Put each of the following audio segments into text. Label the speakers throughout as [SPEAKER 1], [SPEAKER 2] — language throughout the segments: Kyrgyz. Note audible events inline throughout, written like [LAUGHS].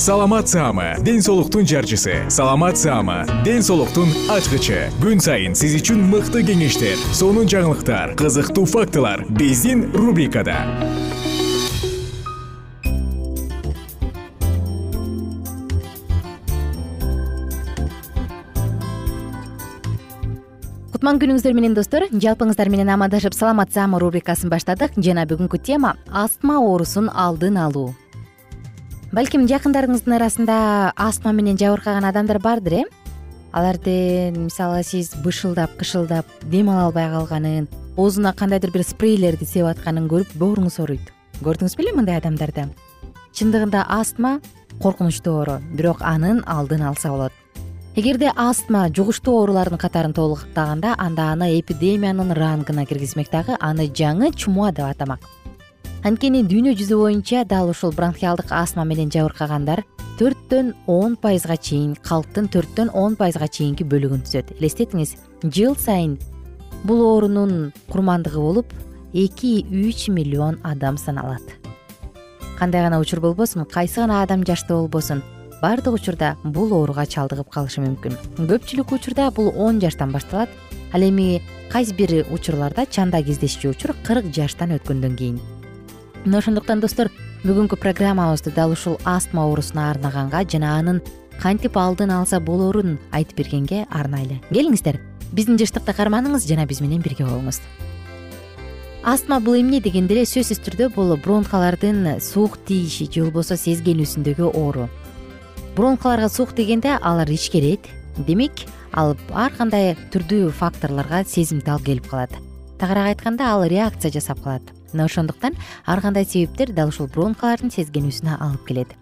[SPEAKER 1] саламат саама ден соолуктун жарчысы. Саламат саама ден соолуктун ачкычы. Күн сайын сиз үчүн мыкты кеңештер сонун жаңылыктар кызыктуу фактылар биздин рубрикада.
[SPEAKER 2] Кутман күнүңүздөр менен достор жалпыңыздар менен амандашып саламат саама рубрикасын баштадык. Жана бүгүнкү тема астма оорусун алдын алуу балким жакындарыңыздын арасында астма менен жабыркаган адамдар бардыр э? Аларды мисалы сиз бышылдап кышылдап дем ала албай калганын оозуна кандайдыр бир спрейлерди себип атканын көрүп бооруңуз ооруйт көрдүңүз беле мындай адамдарды? Чындыгында астма коркунучтуу оору бирок анын алдын алса болот. Эгерде астма жугуштуу оорулардын катарын толуктаганда анда аны эпидемиянын рангына киргизмек дагы аны жаңы чумоо деп атамак анткени дүйнө жүзү боюнча дал ушул бронхиалдык астма менен жабыркагандар төрттөн он пайызга чейин калктын төрттөн он пайызга чейинки бөлүгүн түзөт. Элестетиңиз жыл сайын бул оорунун курмандыгы болуп эки үч миллион адам саналат. Кандай гана учур болбосун кайсы гана адам жаштуу болбосун баардык учурда бул ооруга чалдыгып калышы мүмкүн. Көпчүлүк учурда бул он жаштан башталат ал эми кайсы бир учурларда чанда кездешчү учур кырк жаштан өткөндөн кийин мына ошондуктан достор бүгүнкү программабызды дал ушул астма оорусуна арнаганга жана анын кантип алдын алса болорун айтып бергенге арнайлы. Келиңиздер биздин жыштыкты карманыңыз жана биз менен бирге болуңуз. Астма бул эмне дегенде эле сөзсүз түрдө бул бронхалардын суук тийиши же болбосо сезгенүүсүндөгү оору. Бронхаларга суук тийгенде алар ичкерет демек ал ар кандай түрдүү факторлорго сезимтал келип калат. Тагыраак айтканда ал реакция жасап калат мына ошондуктан ар кандай себептер дал ушул бронхалардын сезгенүүсүнө алып келет.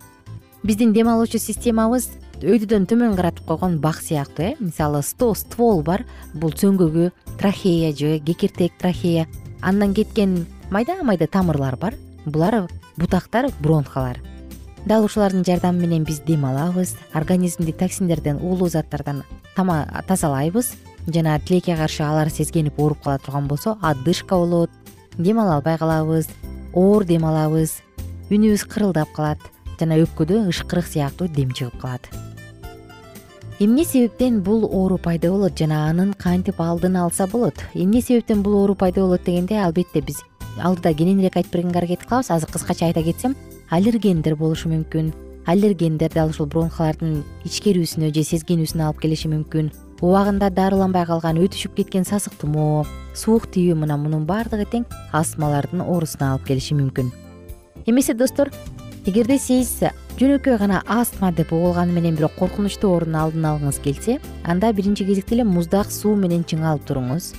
[SPEAKER 2] Биздин дем алуучу системабыз өйдөдөн төмөн каратып койгон бак сыяктуу э мисалы ствол бар. Бул цөңгөгү трахея же кекиртек трахея. Андан кеткен майда майда тамырлар бар. Булар бутактар бронхалар дал ушулардын жардамы менен биз дем алабыз организмди токсиндерден уулуу заттардан тазалайбыз. Жана тилекке каршы алар сезгенип ооруп кала турган болсо одышка болот дем ала албай калабыз оор дем алабыз үнүбүз кырылдап калат. Жана өпкөдө ышкырык сыяктуу дем чыгып калат. Эмне себептен бул оору пайда болот жана анын кантип алдын алса болот? Эмне себептен бул оору пайда болот дегенде албетте биз алдыда кененирээк айтып бергенге аракет кылабыз. Азыр кыскача айта кетсем аллергендер болушу мүмкүн. Аллергендер дал ушул бронхалардын ичкерүүсүнө же сезгенүүсүнө алып келиши мүмкүн убагында дарыланбай калган өтүшүп кеткен сасык тумоо суук тийүү мына мунун баардыгы тең астмалардын оорусуна алып келиши мүмкүн. Эмесе достор эгерде сиз жөнөкөй гана астма деп угулганы менен бирок коркунучтуу оорунун алдын алгыңыз келсе анда биринчи кезекте эле муздак суу менен чыңалып туруңуз.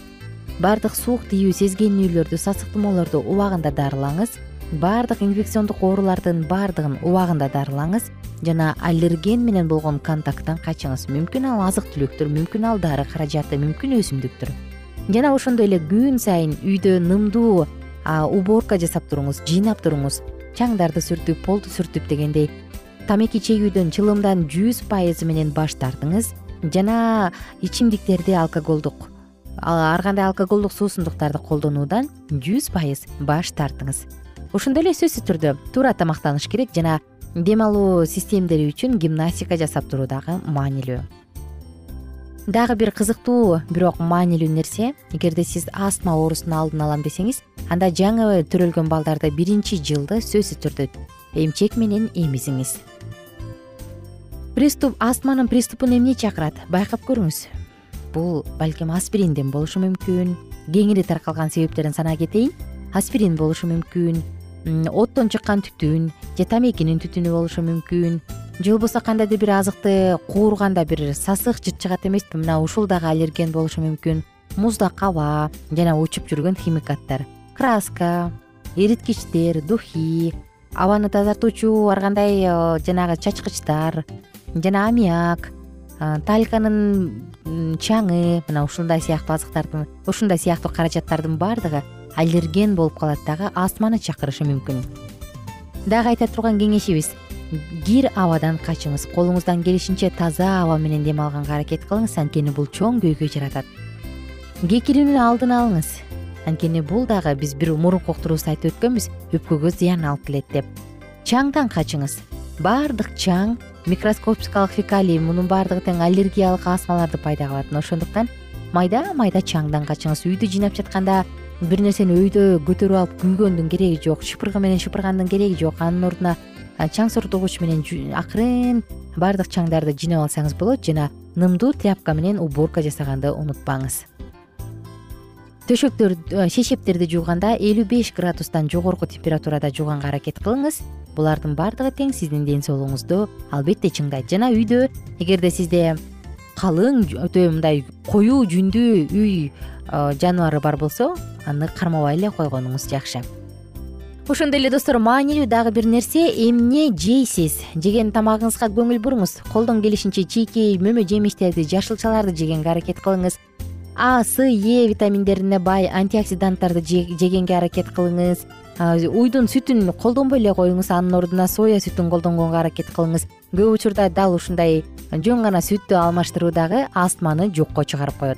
[SPEAKER 2] Баардык суук тийүү сезгенүүлөрдү сасык тумоолорду убагында дарылаңыз баардык инфекциондук оорулардын баардыгын убагында дарылаңыз жана аллерген менен болгон контакттан качыңыз мүмкүн ал азык түлүктүр мүмкүн ал дары каражаты мүмкүн өсүмдүктүр жана ошондой эле күн сайын үйдө нымдуу уборка жасап туруңуз жыйнап туруңуз чаңдарды сүртүп полду сүртүп дегендей тамеки чегүүдөн чылымдан жүз пайызы менен баш тартыңыз. Жана ичимдиктерди алкоголдук ар кандай алкоголдук суусундуктарды колдонуудан жүз пайыз баш тартыңыз ошондой эле сөзсүз түрдө туура тамактаныш керек жана дем алуу системдери үчүн гимнастика жасап туруу дагы маанилүү. Дагы бир кызыктуу бирок маанилүү нерсе эгерде сиз астма оорусун алдын алам десеңиз анда жаңы төрөлгөн балдарды биринчи жылды сөзсүз түрдө эмчек менен эмизиңиз. Приступ астманын приступун эмне чакырат? Байкап көрүңүз. Бул балким аспиринден болушу мүмкүн. Кеңири таркалган себептерин санай кетейин аспирин болушу мүмкүн оттон чыккан түтүн же тамекинин түтүнү болушу мүмкүн. Же болбосо кандайдыр бир азыкты куурганда бир сасык жыт чыгат эмеспи. Мына ушул дагы аллерген болушу мүмкүн. Муздак аба жана учуп жүргөн химикаттар. Краска эриткичтер духи абаны тазартуучу ар кандай э, жанагы чачкычтар жана аммиак тальканын чаңы. Мына ушундай сыяктуу азыктардын ушундай сыяктуу каражаттардын баардыгы аллерген болуп калат. Дагы астманы чакырышы мүмкүн. Дагы айта турган кеңешибиз. Кир абадан качыңыз. Колуңуздан келишинче таза аба менен дем алганга аракет кылыңыз. Анткени бул чоң көйгөй жаратат. Кекирүүнүн алдын алыңыз. Анткени бул дагы биз бир мурунку уктуруубузда айтып өткөнбүз. Өпкөгө зыян алып келет деп. Чаңдан качыңыз. Баардык чаң микроскопикалык фекалий мунун баардыгы тең аллергиялык астмаларды пайда кылат ошондуктан майда майда чаңдан качыңыз. Үйдү жыйнап жатканда бир нерсени өйдө көтөрүп алып күйгөндүн кереги жок шыпыргы менен шыпыргандын кереги жок. Анын ордуна чаң суртугуч менен акырын баардык чаңдарды жыйнап алсаңыз болот жана нымдуу тряпка менен уборка жасаганды унутпаңыз. Төшөктөр шешептерди жууганда элүү беш градустан жогорку температурада жууганга аракет кылыңыз. Булардын баардыгы тең сиздин ден соолугуңузду албетте чыңдайт. Жана үйдө эгерде сизде калың өтө мындай коюу жүндүү үй жаныбары бар болсо аны кармабай эле койгонуңуз жакшы. Ошондой эле достор маанилүү дагы бир нерсе эмне жейсиз? Жеген тамагыңызга көңүл буруңуз. Колдон келишинче чийки мөмө жемиштерди жашылчаларды жегенге аракет кылыңыз. А с е витаминдерине бай антиоксиданттарды жегенге аракет кылыңыз. Уйдун сүтүн колдонбой эле коюңуз. Анын ордуна соя сүтүн колдонгонго аракет кылыңыз. Көп учурда дал ушундай жөн гана сүттү алмаштыруу дагы астманы жокко чыгарып коет.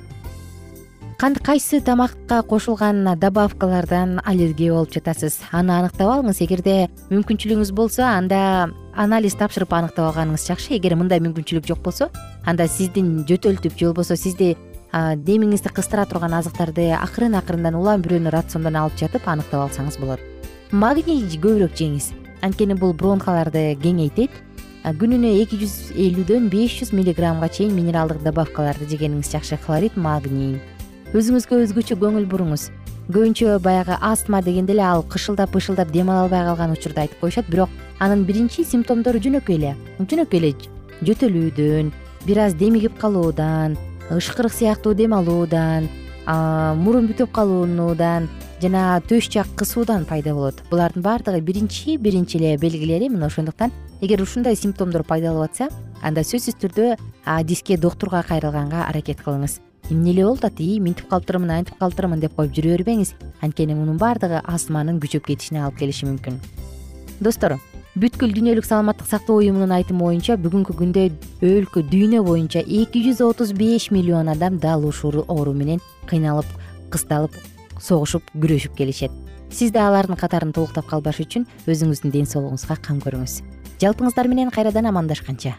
[SPEAKER 2] Кайсы тамакка кошулган добавкалардан аллергия болуп жатасыз? Аны аныктап алыңыз. Эгерде мүмкүнчүлүгүңүз болсо анда анализ тапшырып аныктап алганыңыз жакшы. Эгер мындай мүмкүнчүлүк жок болсо анда сиздин жөтөлтүп же болбосо сизди демиңизди кыстыра турган азыктарды акырын акырындан улам бирөөнү рациондон алып жатып аныктап алсаңыз болот. Магний көбүрөөк жеңиз. Анткени бул бронхаларды кеңейтет күнүнө эки жүз элүүдөн беш жүз миллиграммга чейин минералдык добавкаларды жегениңиз жакшы хлорид магний. Өзүңүзгө өзгөчө көңүл буруңуз. Көбүнчө баягы астма дегенде эле ал кышылдап бышылдап дем ала албай калган учурда айтып коюшат бирок анын биринчи симптомдору жөнөкөй эле. Жөнөкөй эле жөтөлүүдөн бир аз демигип калуудан ышкырык сыяктуу дем алуудан мурун бүтүп калуунудан жана төш жак кысуудан пайда болот. Булардын баардыгы биринчи биринчи эле белгилери мына ошондуктан. Эгер ушундай симптомдор пайда болуп атса анда сөзсүз түрдө адиске доктурга кайрылганга аракет кылыңыз. Эмне эле болуп атат ии мынтип калыптырмын антип калыптырмын деп коюп жүрө бербеңиз. Анткени мунун баардыгы астманын күчөп кетишине алып келиши мүмкүн. Достор бүткүл дүйнөлүк саламаттык сактоо уюмунун айтымы боюнча бүгүнкү күндө өлкө дүйнө боюнча эки жүз отуз беш миллион адам дал ушул оору менен кыйналып кысталып согушуп күрөшүп келишет. Сиз да алардын катарын толуктап калбаш үчүн өзүңүздүн ден соолугуңузга кам көрүңүз. Жалпыңыздар менен кайрадан амандашканча.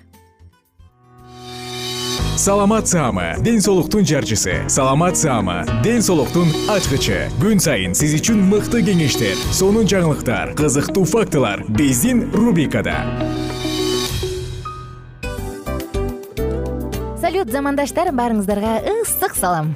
[SPEAKER 1] Саламат саама ден соолуктун жарчысы. Саламат саама ден соолуктун ачкычы. Күн сайын сиз үчүн мыкты кеңештер сонун жаңылыктар кызыктуу фактылар биздин рубрикада.
[SPEAKER 2] Салют замандаштар баарыңыздарга ысык салам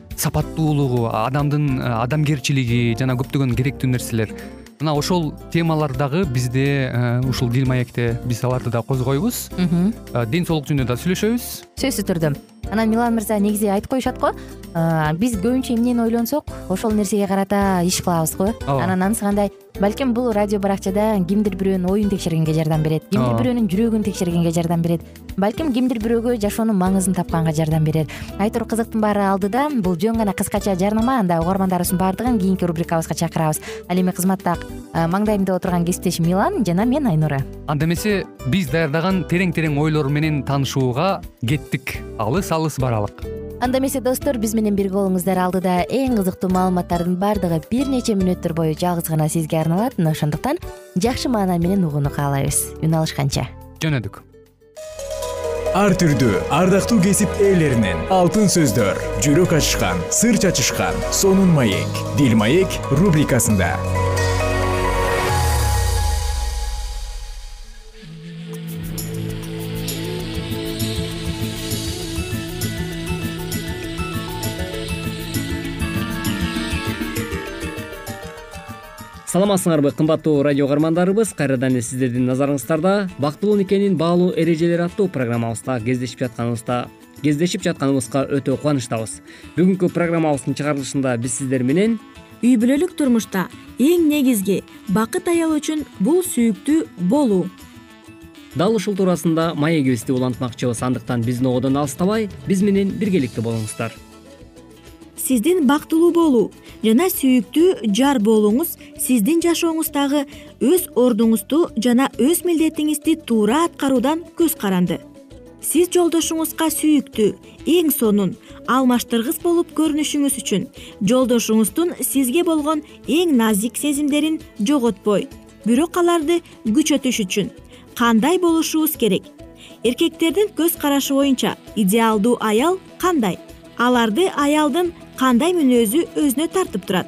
[SPEAKER 3] сапаттуулугу адамдын э, адамгерчилиги жана көптөгөн керектүү нерселер. Мына ошол темалар дагы бизде э, ушул дил маекте биз аларды да козгойбуз. Ден соолук жөнүндө да сүйлөшөбүз.
[SPEAKER 2] Сөзсүз түрдө. Анан милан мырза негизи айтып коюшат го? Биз көбүнчө эмнени ойлонсок ошол нерсеге карата иш кылабыз го?
[SPEAKER 3] Ооба.
[SPEAKER 2] Анан анысы кандай балким бул радио баракчада кимдир бирөөнүн оюн текшергенге жардам берет кимдир бирөөнүн жүрөгүн текшергенге жардам берет. Балким кимдир бирөөгө жашоонун маңызын тапканга жардам берет айтор кызыктын баары алдыда бул жөн гана кыскача жарнама анда угармандарыбыздын баардыгын кийинки рубрикабызга чакырабыз. Ал эми кызматта маңдайымда отурган кесиптешим милан жана мен айнура.
[SPEAKER 3] Анда эмесе биз даярдаган терең терең ойлор менен таанышууга кеттик. Алыс алыс баралык.
[SPEAKER 2] Анда эмесе достор биз менен бирге болуңуздар. Алдыда эң кызыктуу маалыматтардын баардыгы бир нече мүнөттөр бою жалгыз гана сизге арналат мына ошондуктан жакшы маанай менен угууну каалайбыз. Үн алышканча.
[SPEAKER 3] Жөнөдүк.
[SPEAKER 1] Ар түрдүү ардактуу кесип ээлеринен алтын сөздөр жүрөк ачышкан сыр чачышкан сонун маек дил маек рубрикасында
[SPEAKER 4] саламатсыңарбы кымбаттуу радио каармандарыбыз кайрадан эле сиздердин назарыңыздарда бактылуу никенин баалуу эрежелери аттуу программабызда кездешип жатканыбызда кездешип жатканыбызга өтө кубанычтабыз. Бүгүнкү программабыздын чыгарылышында биз сиздер менен
[SPEAKER 5] үй бүлөлүк турмушта эң негизги бакыт аял үчүн бул сүйүктүү болуу.
[SPEAKER 4] Дал ушул туурасында маегибизди улантмакчыбыз. Андыктан биздин ободон алыстабай биз менен биргеликте болуңуздар
[SPEAKER 5] сиздин бактылуу болуу жана сүйүктүү жар болууңуз сиздин жашооңуздагы өз ордуңузду жана өз милдетиңизди туура аткаруудан көз каранды. Сиз жолдошуңузга сүйүктүү эң сонун алмаштыргыс болуп көрүнүшүңүз үчүн жолдошуңуздун сизге болгон эң назик сезимдерин жоготпой. Бирок аларды күчөтүш үчүн кандай болушубуз керек? Эркектердин көз карашы боюнча идеалдуу аял кандай? Аларды аялдын кандай мүнөзү өзүнө тартып турат.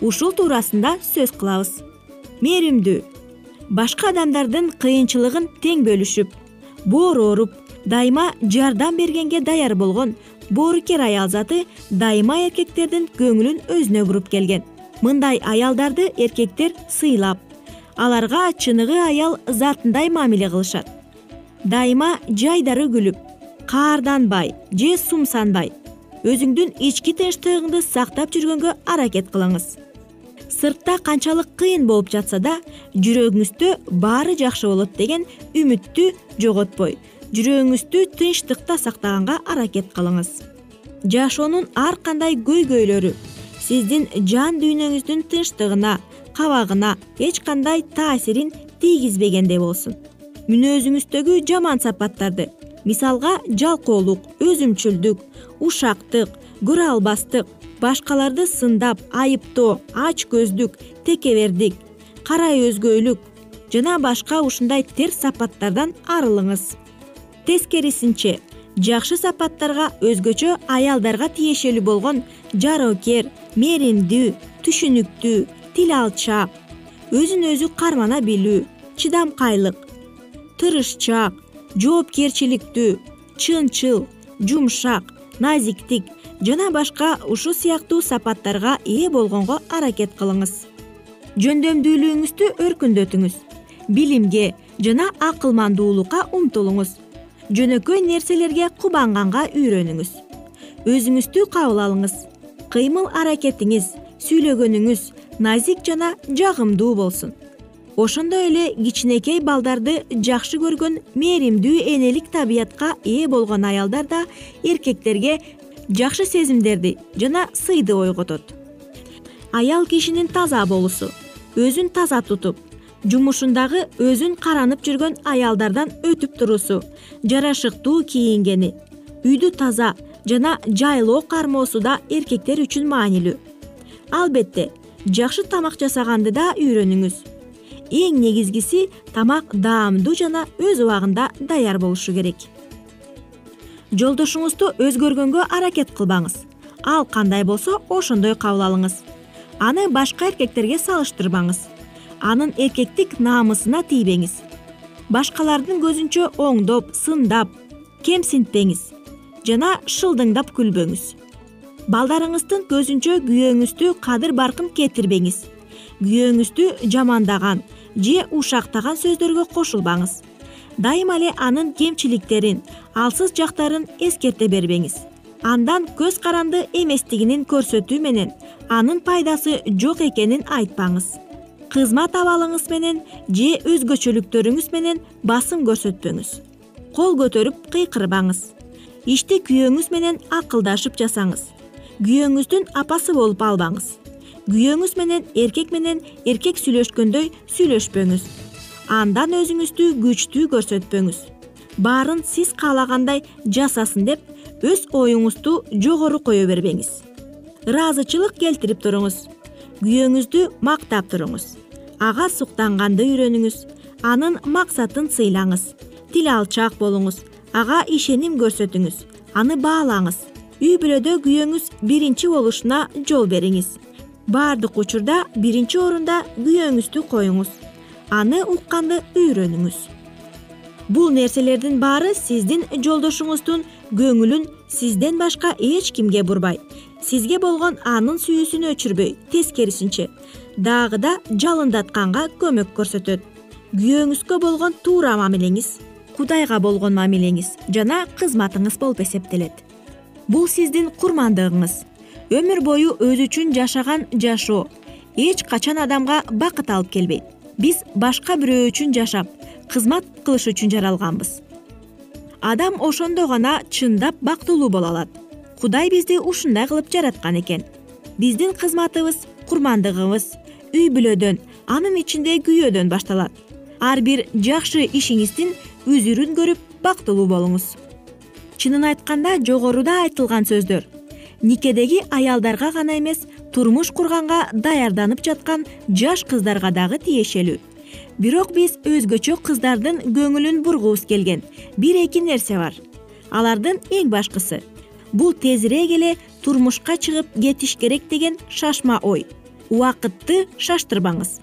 [SPEAKER 5] Ушул туурасында сөз кылабыз. Мээримдүү башка адамдардын кыйынчылыгын тең бөлүшүп боору ооруп дайыма жардам бергенге даяр болгон боорукер аял заты дайыма эркектердин көңүлүн өзүнө буруп келген. Мындай аялдарды эркектер сыйлап аларга чыныгы аял затындай мамиле кылышат. Дайыма жайдары күлүп каарданбай же сумсанбай өзүңдүн ички тынчтыгыңды сактап жүргөнгө аракет кылыңыз. Сыртта канчалык кыйын болуп жатса да жүрөгүңүздө баары жакшы болот деген үмүттү жоготпой. Жүрөгүңүздү тынчтыкта сактаганга аракет кылыңыз. Жашоонун ар кандай көйгөйлөрү сиздин жан дүйнөңүздүн тынчтыгына кабагына эч кандай таасирин тийгизбегендей болсун. Мүнөзүңүздөгү жаман сапаттарды мисалга жалкоолук өзүмчүлдүк ушактык көрө албастык башкаларды сындап айыптоо ач көздүк текебердик карай өзгөйлүк жана башка ушундай терс сапаттардан арылыңыз. Тескерисинче жакшы сапаттарга өзгөчө аялдарга тиешелүү болгон жароокер мээримдүү түшүнүктүү тил алчаак өзүн өзү кармана билүү чыдамкайлык тырышчаак жоопкерчиликтүү чынчыл жумшак назиктик жана башка ушул сыяктуу сапаттарга ээ болгонго аракет кылыңыз. Жөндөмдүүлүгүңүздү өркүндөтүңүз билимге жана акылмандуулукка умтулуңуз жөнөкөй нерселерге кубанганга үйрөнүңүз. Өзүңүздү кабыл алыңыз кыймыл аракетиңиз сүйлөгөнүңүз назик жана жагымдуу болсун ошондой эле кичинекей балдарды жакшы көргөн мээримдүү энелик табиятка ээ болгон аялдар да эркектерге жакшы сезимдерди жана сыйды ойготот. Аял кишинин таза болуусу өзүн таза тутуп жумушундагы өзүн каранып жүргөн аялдардан өтүп туруусу жарашыктуу кийингени үйдү таза жана жайлоо кармоосу да эркектер үчүн маанилүү. Албетте жакшы тамак жасаганды да үйрөнүңүз эң негизгиси тамак даамдуу жана өз убагында даяр болушу керек. Жолдошуңузду өзгөргөнгө аракет кылбаңыз. Ал кандай болсо ошондой кабыл алыңыз. Аны башка эркектерге салыштырбаңыз. Анын эркектик намысына тийбеңиз. Башкалардын көзүнчө оңдоп сындап кемсинтпеңиз жана шылдыңдап күлбөңүз. Балдарыңыздын көзүнчө күйөөңүздү кадыр баркын кетирбеңиз. Күйөөңүздү жамандаган же ушактаган сөздөргө кошулбаңыз. Дайыма эле анын кемчиликтерин алсыз жактарын эскерте бербеңиз. Андан көз каранды эместигин көрсөтүү менен анын пайдасы жок экенин айтпаңыз. Кызмат абалыңыз менен же өзгөчөлүктөрүңүз менен басым көрсөтпөңүз. Кол көтөрүп кыйкырбаңыз. Ишти күйөөңүз менен акылдашып жасаңыз. Күйөөңүздүн апасы болуп албаңыз күйөөңүз менен эркек менен эркек сүйлөшкөндөй сүйлөшпөңүз. Андан өзүңүздү күчтүү көрсөтпөңүз. Баарын сиз каалагандай жасасын деп өз оюңузду жогору кое бербеңиз. Ыраазычылык келтирип туруңуз. Күйөөңүздү мактап туруңуз. Ага суктанганды үйрөнүңүз. Анын максатын сыйлаңыз. Тил алчаак болуңуз. Ага ишеним көрсөтүңүз. Аны баалаңыз. Үй бүлөдө күйөөңүз биринчи болушуна жол бериңиз баардык учурда биринчи орунда күйөөңүздү коюңуз. Аны укканды үйрөнүңүз. Бул нерселердин баары сиздин жолдошуңуздун көңүлүн сизден башка эч кимге бурбай. Сизге болгон анын сүйүүсүн өчүрбөй тескерисинче. Дагы да жалындатканга көмөк көрсөтөт. Күйөөңүзгө болгон туура мамилеңиз кудайга болгон мамилеңиз жана кызматыңыз болуп эсептелет. Бул сиздин курмандыгыңыз өмүр бою өзү үчүн жашаган жашоо. Эч качан адамга бакыт алып келбейт. Биз башка бирөө үчүн жашап кызмат кылыш үчүн жаралганбыз. Адам ошондо гана чындап бактылуу боло алат. Кудай бизди ушундай кылып жараткан экен. Биздин кызматыбыз курмандыгыбыз үй бүлөдөн анын ичинде күйөөдөн башталат. Ар бир жакшы ишиңиздин үзүрүн көрүп бактылуу болуңуз. Чынын айтканда жогоруда айтылган сөздөр никедеги аялдарга гана эмес турмуш курганга даярданып жаткан жаш кыздарга дагы тиешелүү. Бирок биз өзгөчө кыздардын көңүлүн бургубуз келген. Бир эки нерсе бар. Алардын эң башкысы бул тезирээк эле турмушка чыгып кетиш керек деген шашма ой. Убакытты шаштырбаңыз.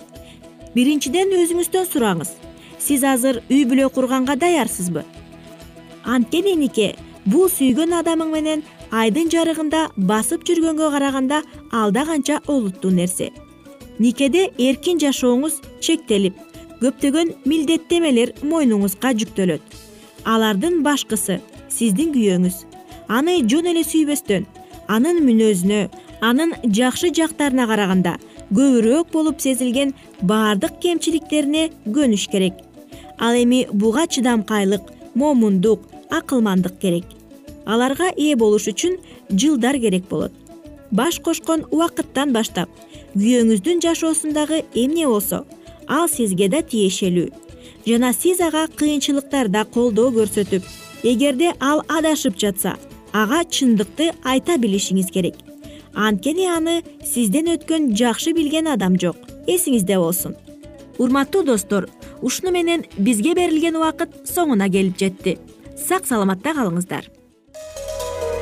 [SPEAKER 5] Биринчиден өзүңүздөн сураңыз. Сиз азыр үй бүлө курганга даярсызбы? Анткени нике бул сүйгөн адамың менен айдын жарыгында басып жүргөнгө караганда алда канча олуттуу нерсе. Никеде эркин жашооңуз чектелип көптөгөн милдеттемелер мойнуңузга жүктөлөт. Алардын башкысы сиздин күйөөңүз. Аны жөн эле сүйбөстөн анын мүнөзүнө анын жакшы жактарына караганда көбүрөөк болуп сезилген баардык кемчиликтерине көнүш керек. Ал эми буга чыдамкайлык момундук акылмандык керек аларга ээ болуш үчүн жылдар керек болот. Баш кошкон убакыттан баштап күйөөңүздүн жашоосундагы эмне болсо ал сизге да тиешелүү. Жана сиз ага кыйынчылыктарда колдоо көрсөтүп эгерде ал адашып жатса ага чындыкты айта билишиңиз керек. Анткени аны сизден өткөн жакшы билген адам жок эсиңизде болсун. Урматтуу достор ушуну менен бизге берилген убакыт соңуна келип жетти. Сак саламатта калыңыздар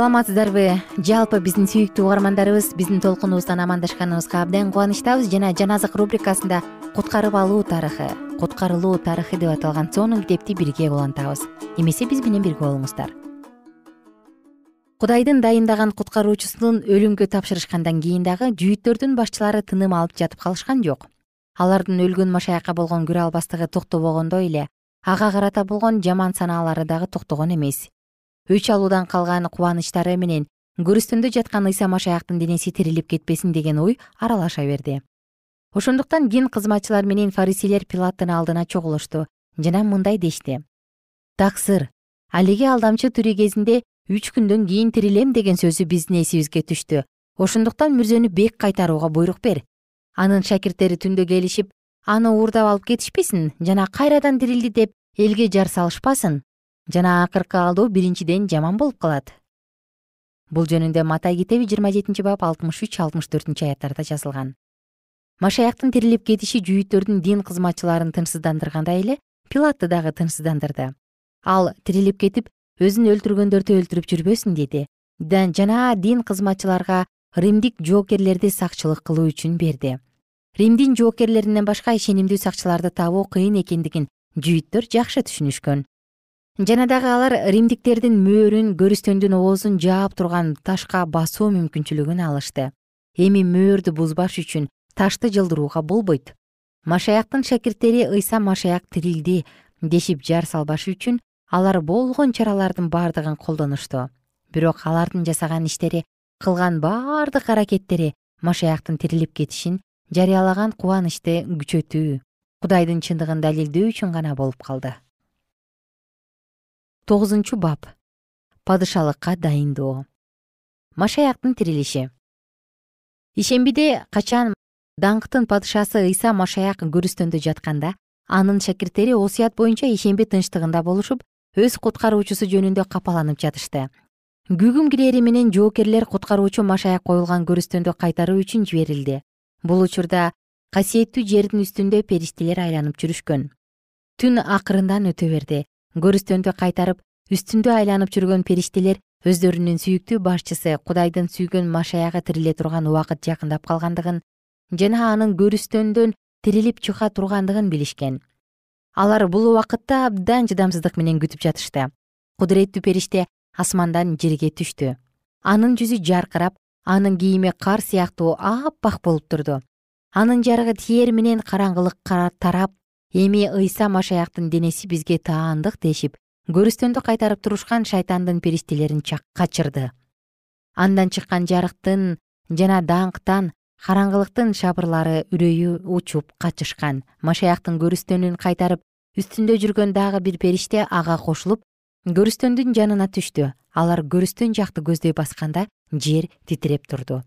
[SPEAKER 2] саламатсыздарбы? Жалпы биздин сүйүктүү угармандарыбыз биздин толкунубуздан амандашканыбызга абдан кубанычтабыз. Жана жан азык рубрикасында куткарып алуу тарыхы куткарылуу тарыхы деп аталган сонун китепти бирге улантабыз эмесе биз менен бирге болуңуздар. Кудайдын дайындаган куткаруучусун өлүмгө тапшырышкандан кийин дагы жүйүттөрдүн башчылары тыным алып жатып калышкан жок. Алардын өлгөн машаякка болгон көрө албастыгы токтобогондой эле ага карата болгон жаман санаалары дагы токтогон эмес өч алуудан калган кубанычтары менен көрүстөндө жаткан ыйса машаяктын денеси тирилип кетпесин деген ой аралаша берди. Ошондуктан дин кызматчылар менен фарисейлер пилаттын алдына чогулушту. Жана мындай дешти. Таксыр алиги алдамчы тирүү кезинде үч күндөн кийин тирилем деген сөзү биздин эсибизге түштү. Ошондуктан мүрзөнү бек кайтарууга буйрук бер. Анын шакирттери түндө келишип аны уурдап алып кетишпесин жана кайрадан тирилди деп элге жар салышпасын жана акыркы алдоо биринчиден жаман болуп калат. Бул жөнүндө матай китеби жыйырма жетинчи бап алтымыш үч алтымыш төртүнчү аяттарда жазылган. Машаяктын тирилип кетиши жүйүттөрдүн дин кызматчыларын тынчсыздандыргандай эле пилатты дагы тынчсыздандырды. Ал тирилип кетип өзүн өлтүргөндөрдү өлтүрүп жүрбөсүн деди. Жана дин кызматчыларга римдик жоокерлерди сакчылык кылуу үчүн берди. Римдин жоокерлеринен башка ишенимдүү сакчыларды табуу кыйын экендигин жүйүттөр жакшы түшүнүшкөн жана дагы алар римдиктердин мөөрүн көрүстөндүн оозун жаап турган ташка басуу мүмкүнчүлүгүн алышты. Эми мөөрдү бузбаш үчүн ташты жылдырууга болбойт. Машаяктын шакирттери ыйса машаяк тирилди дешип жар салбаш үчүн алар болгон чаралардын бардыгын колдонушту. Бирок алардын жасаган иштери кылган бардык аракеттери машаяктын тирилип кетишин жарыялаган кубанычты күчөтүү кудайдын чындыгын далилдөө үчүн гана болуп калды тогузунчу бап. Падышалыкка дайындоо. Машаяктын тирилиши. Ишембиде качан даңктын падышасы ыйса машаяк көрүстөндө жатканда анын шакирттери осуят боюнча ишемби тынчтыгында болушуп өз куткаруучусу жөнүндө капаланып жатышты. Күгүм кирери менен жоокерлер куткаруучу машаяк коюлган көрүстөндү кайтаруу үчүн жиберилди. Бул учурда касиеттүү жердин үстүндө периштелер айланып жүрүшкөн. Түн акырындан өтө берди көрүстөндү кайтарып үстүндө айланып жүргөн периштелер өздөрүнүн сүйүктүү башчысы кудайдын сүйгөн машаягы тириле турган убакыт жакындап калгандыгын жана анын көрүстөндөн тирилип чыга тургандыгын билишкен. Алар бул убакытта абдан чыдамсыздык менен күтүп жатышты. Кудуреттүү периште асмандан жерге түштү. Анын жүзү жаркырап анын кийими кар сыяктуу аппак болуп турду. Анын жарыгы тиер менен караңгылыкка тарап эми ыйса машаяктын денеси бизге таандык дешип көрүстөндү кайтарып турушкан шайтандын периштелерин качырды. Андан чыккан жарыктын жана даңктан караңгылыктын шабырлары үрөйү учуп качышкан. Машаяктын көрүстөнүн кайтарып үстүндө жүргөн дагы бир периште ага кошулуп көрүстөндүн жанына түштү. Алар көрүстөн жакты көздөй басканда жер титиреп турду.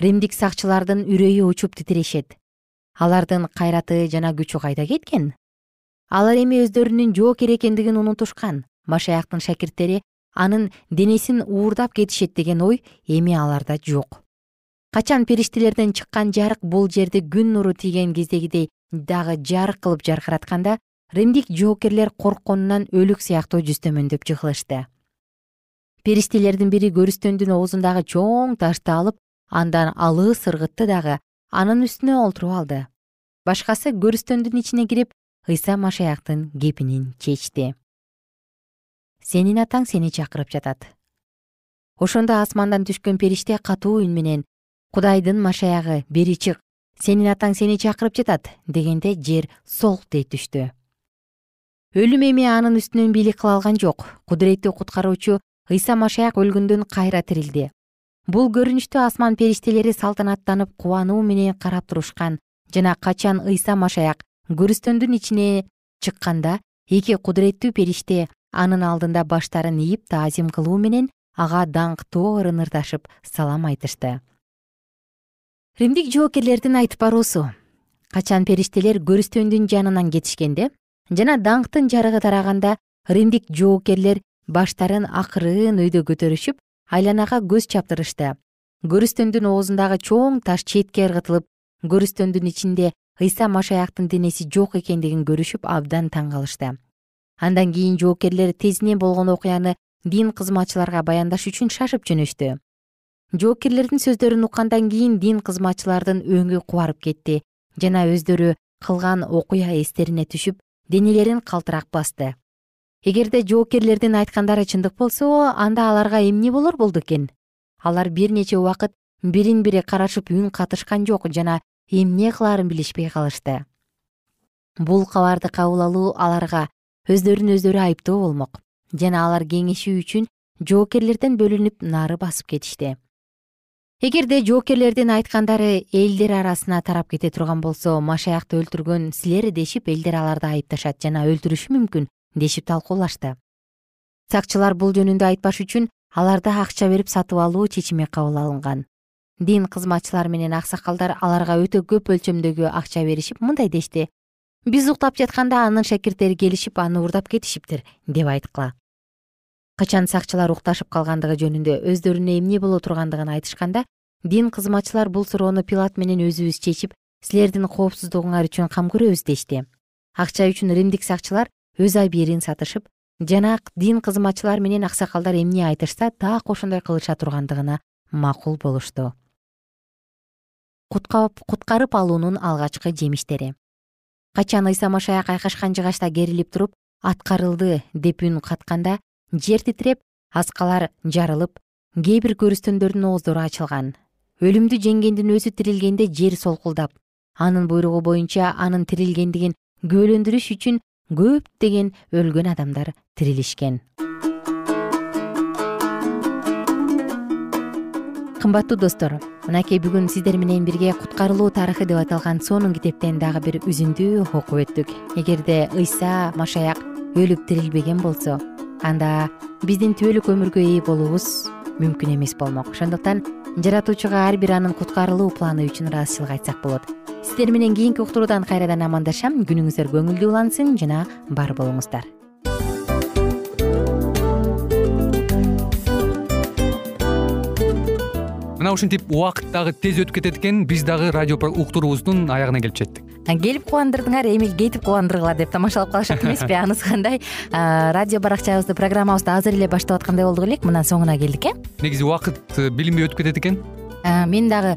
[SPEAKER 2] Римдик сакчылардын үрөйү учуп титирешет алардын кайраты жана күчү кайда кеткен? Алар эми өздөрүнүн жоокер экендигин унутушкан. Машаяктын шакирттери анын денесин уурдап кетишет деген ой эми аларда жок. Качан периштелерден чыккан жарык бул жерди күн нуру тийген кездегидей дагы жарык кылып жаркыратканда римдик жоокерлер коркконунан өлүк сыяктуу жүзтөмөндөп жыгылышты периштелердин бири көрүстөндүн оозундагы чоң ташты алып андан алыы сыргытты дагы анын үстүнө олтуруп алды. Башкасы көрүстөндүн ичине кирип ыйса машаяктын кепинин чечти. Сенин атаң сени чакырып жатат. Ошондо асмандан түшкөн периште катуу үн менен кудайдын машаягы бери чык сенин атаң сени чакырып жатат дегенде жер солк дей түштү. Өлүм эми анын үстүнөн бийлик кыла алган жок. Кудуреттүү куткаруучу ыйса машаяк өлгөндөн кайра тирилди бул көрүнүштү асман периштелери салтанаттанып кубануу менен карап турушкан жана качан ыйса машаяк көрүстөндүн ичине чыкканда эки кудуреттүү периште анын алдында баштарын ийип таазим кылуу менен ага даңктуу ырынырдашып салам айтышты. Римдик жоокерлердин айтып баруусу. Качан периштелер көрүстөндүн жанынан кетишкенде жана даңктын жарыгы тараганда римдик жоокерлер баштарын акырын өйдө көтөрүшүп айланага көз чаптырышты. Көрүстөндүн оозундагы чоң таш четке ыргытылып көрүстөндүн ичинде ыйса машаяктын денеси жок экендигин көрүшүп абдан таң калышты андан кийин жоокерлер тезинен болгон окуяны дин кызматчыларга баяндаш үчүн шашып жөнөштү. Жоокерлердин сөздөрүн уккандан кийин дин кызматчылардын өңү кубарып кетти. Жана өздөрү кылган окуя эстерине түшүп денелерин калтырак басты эгерде жоокерлердин айткандары чындык болсо анда аларга эмне болор болду экен? Алар бир нече убакыт бирин бири карашып үн катышкан жок жана эмне кылаарын билишпей калышты. Бул кабарды кабыл алуу аларга өздөрүн өздөрү айыптоо болмок жана алар кеңешүү үчүн жоокерлерден бөлүнүп нары басып кетишти. Эгерде жоокерлердин айткандары элдер арасына тарап кете турган болсо машаякты өлтүргөн силер дешип элдер аларды айыпташат жана өлтүрүшү мүмкүн дешип талкуулашты. Сакчылар бул жөнүндө айтпаш үчүн аларды акча берип сатып алуу чечими кабыл алынган. Дин кызматчылар менен аксакалдар аларга өтө көп өлчөмдөгү акча беришип мындай дешти. Биз уктап жатканда анын шакирттери келишип аны уурдап кетишиптир деп айткыла. Качан сакчылар укташып калгандыгы жөнүндө өздөрүнө эмне боло тургандыгын айтышканда дин кызматчылар бул суроону пилат менен өзүбүз чечип силердин коопсуздугуңар үчүн кам көрөбүз дешти. Акча үчүн римдик сакчылар өз абийирин сатышып жана дин кызматчылар менен аксакалдар эмне айтышса так ошондой кылыша тургандыгына макул болушту. Куткарып алуунун алгачкы жемиштери. Качан ыйса машаяк айкашкан жыгачта керилип туруп аткарылды деп үн катканда жер титиреп аскалар жарылып кээ бир көрүстөндөрдүн ооздору ачылган. Өлүмдү жеңгендин өзү тирилгенде жер солкулдап анын буйругу боюнча анын тирилгендигин күбөлөндүрүш үчүн көптөгөн өлгөн адамдар тирилишкен. Кымбаттуу достор мынакей бүгүн сиздер менен бирге куткарылуу тарыхы деп аталган сонун китептен дагы бир үзүндү окуп өттүк. Эгерде ыйса машаяк өлүп тирилбеген болсо анда биздин түбөлүк өмүргө ээ болуубуз мүмкүн эмес болмок. Ошондуктан жаратуучуга ар бир анын куткарылуу планы үчүн ыраазычылык айтсак болот сиздер менен кийинки уктуруудан кайрадан амандашам. Күнүңүздөр көңүлдүү улансын жана бар болуңуздар.
[SPEAKER 3] Мына ушинтип убакыт дагы тез өтүп кетет экен биз дагы радио уктуруубуздун аягына келип жеттик.
[SPEAKER 2] Келип кубандырдыңар эми кетип кубандыргыла деп тамашалап калышат эмеспи [LAUGHS] анысы кандай? Радио баракчабызды программабызды азыр эле баштап аткандай болдук элек мына соңуна келдик э?
[SPEAKER 3] Негизи убакыт э, билинбей өтүп кетет экен
[SPEAKER 2] мен дагы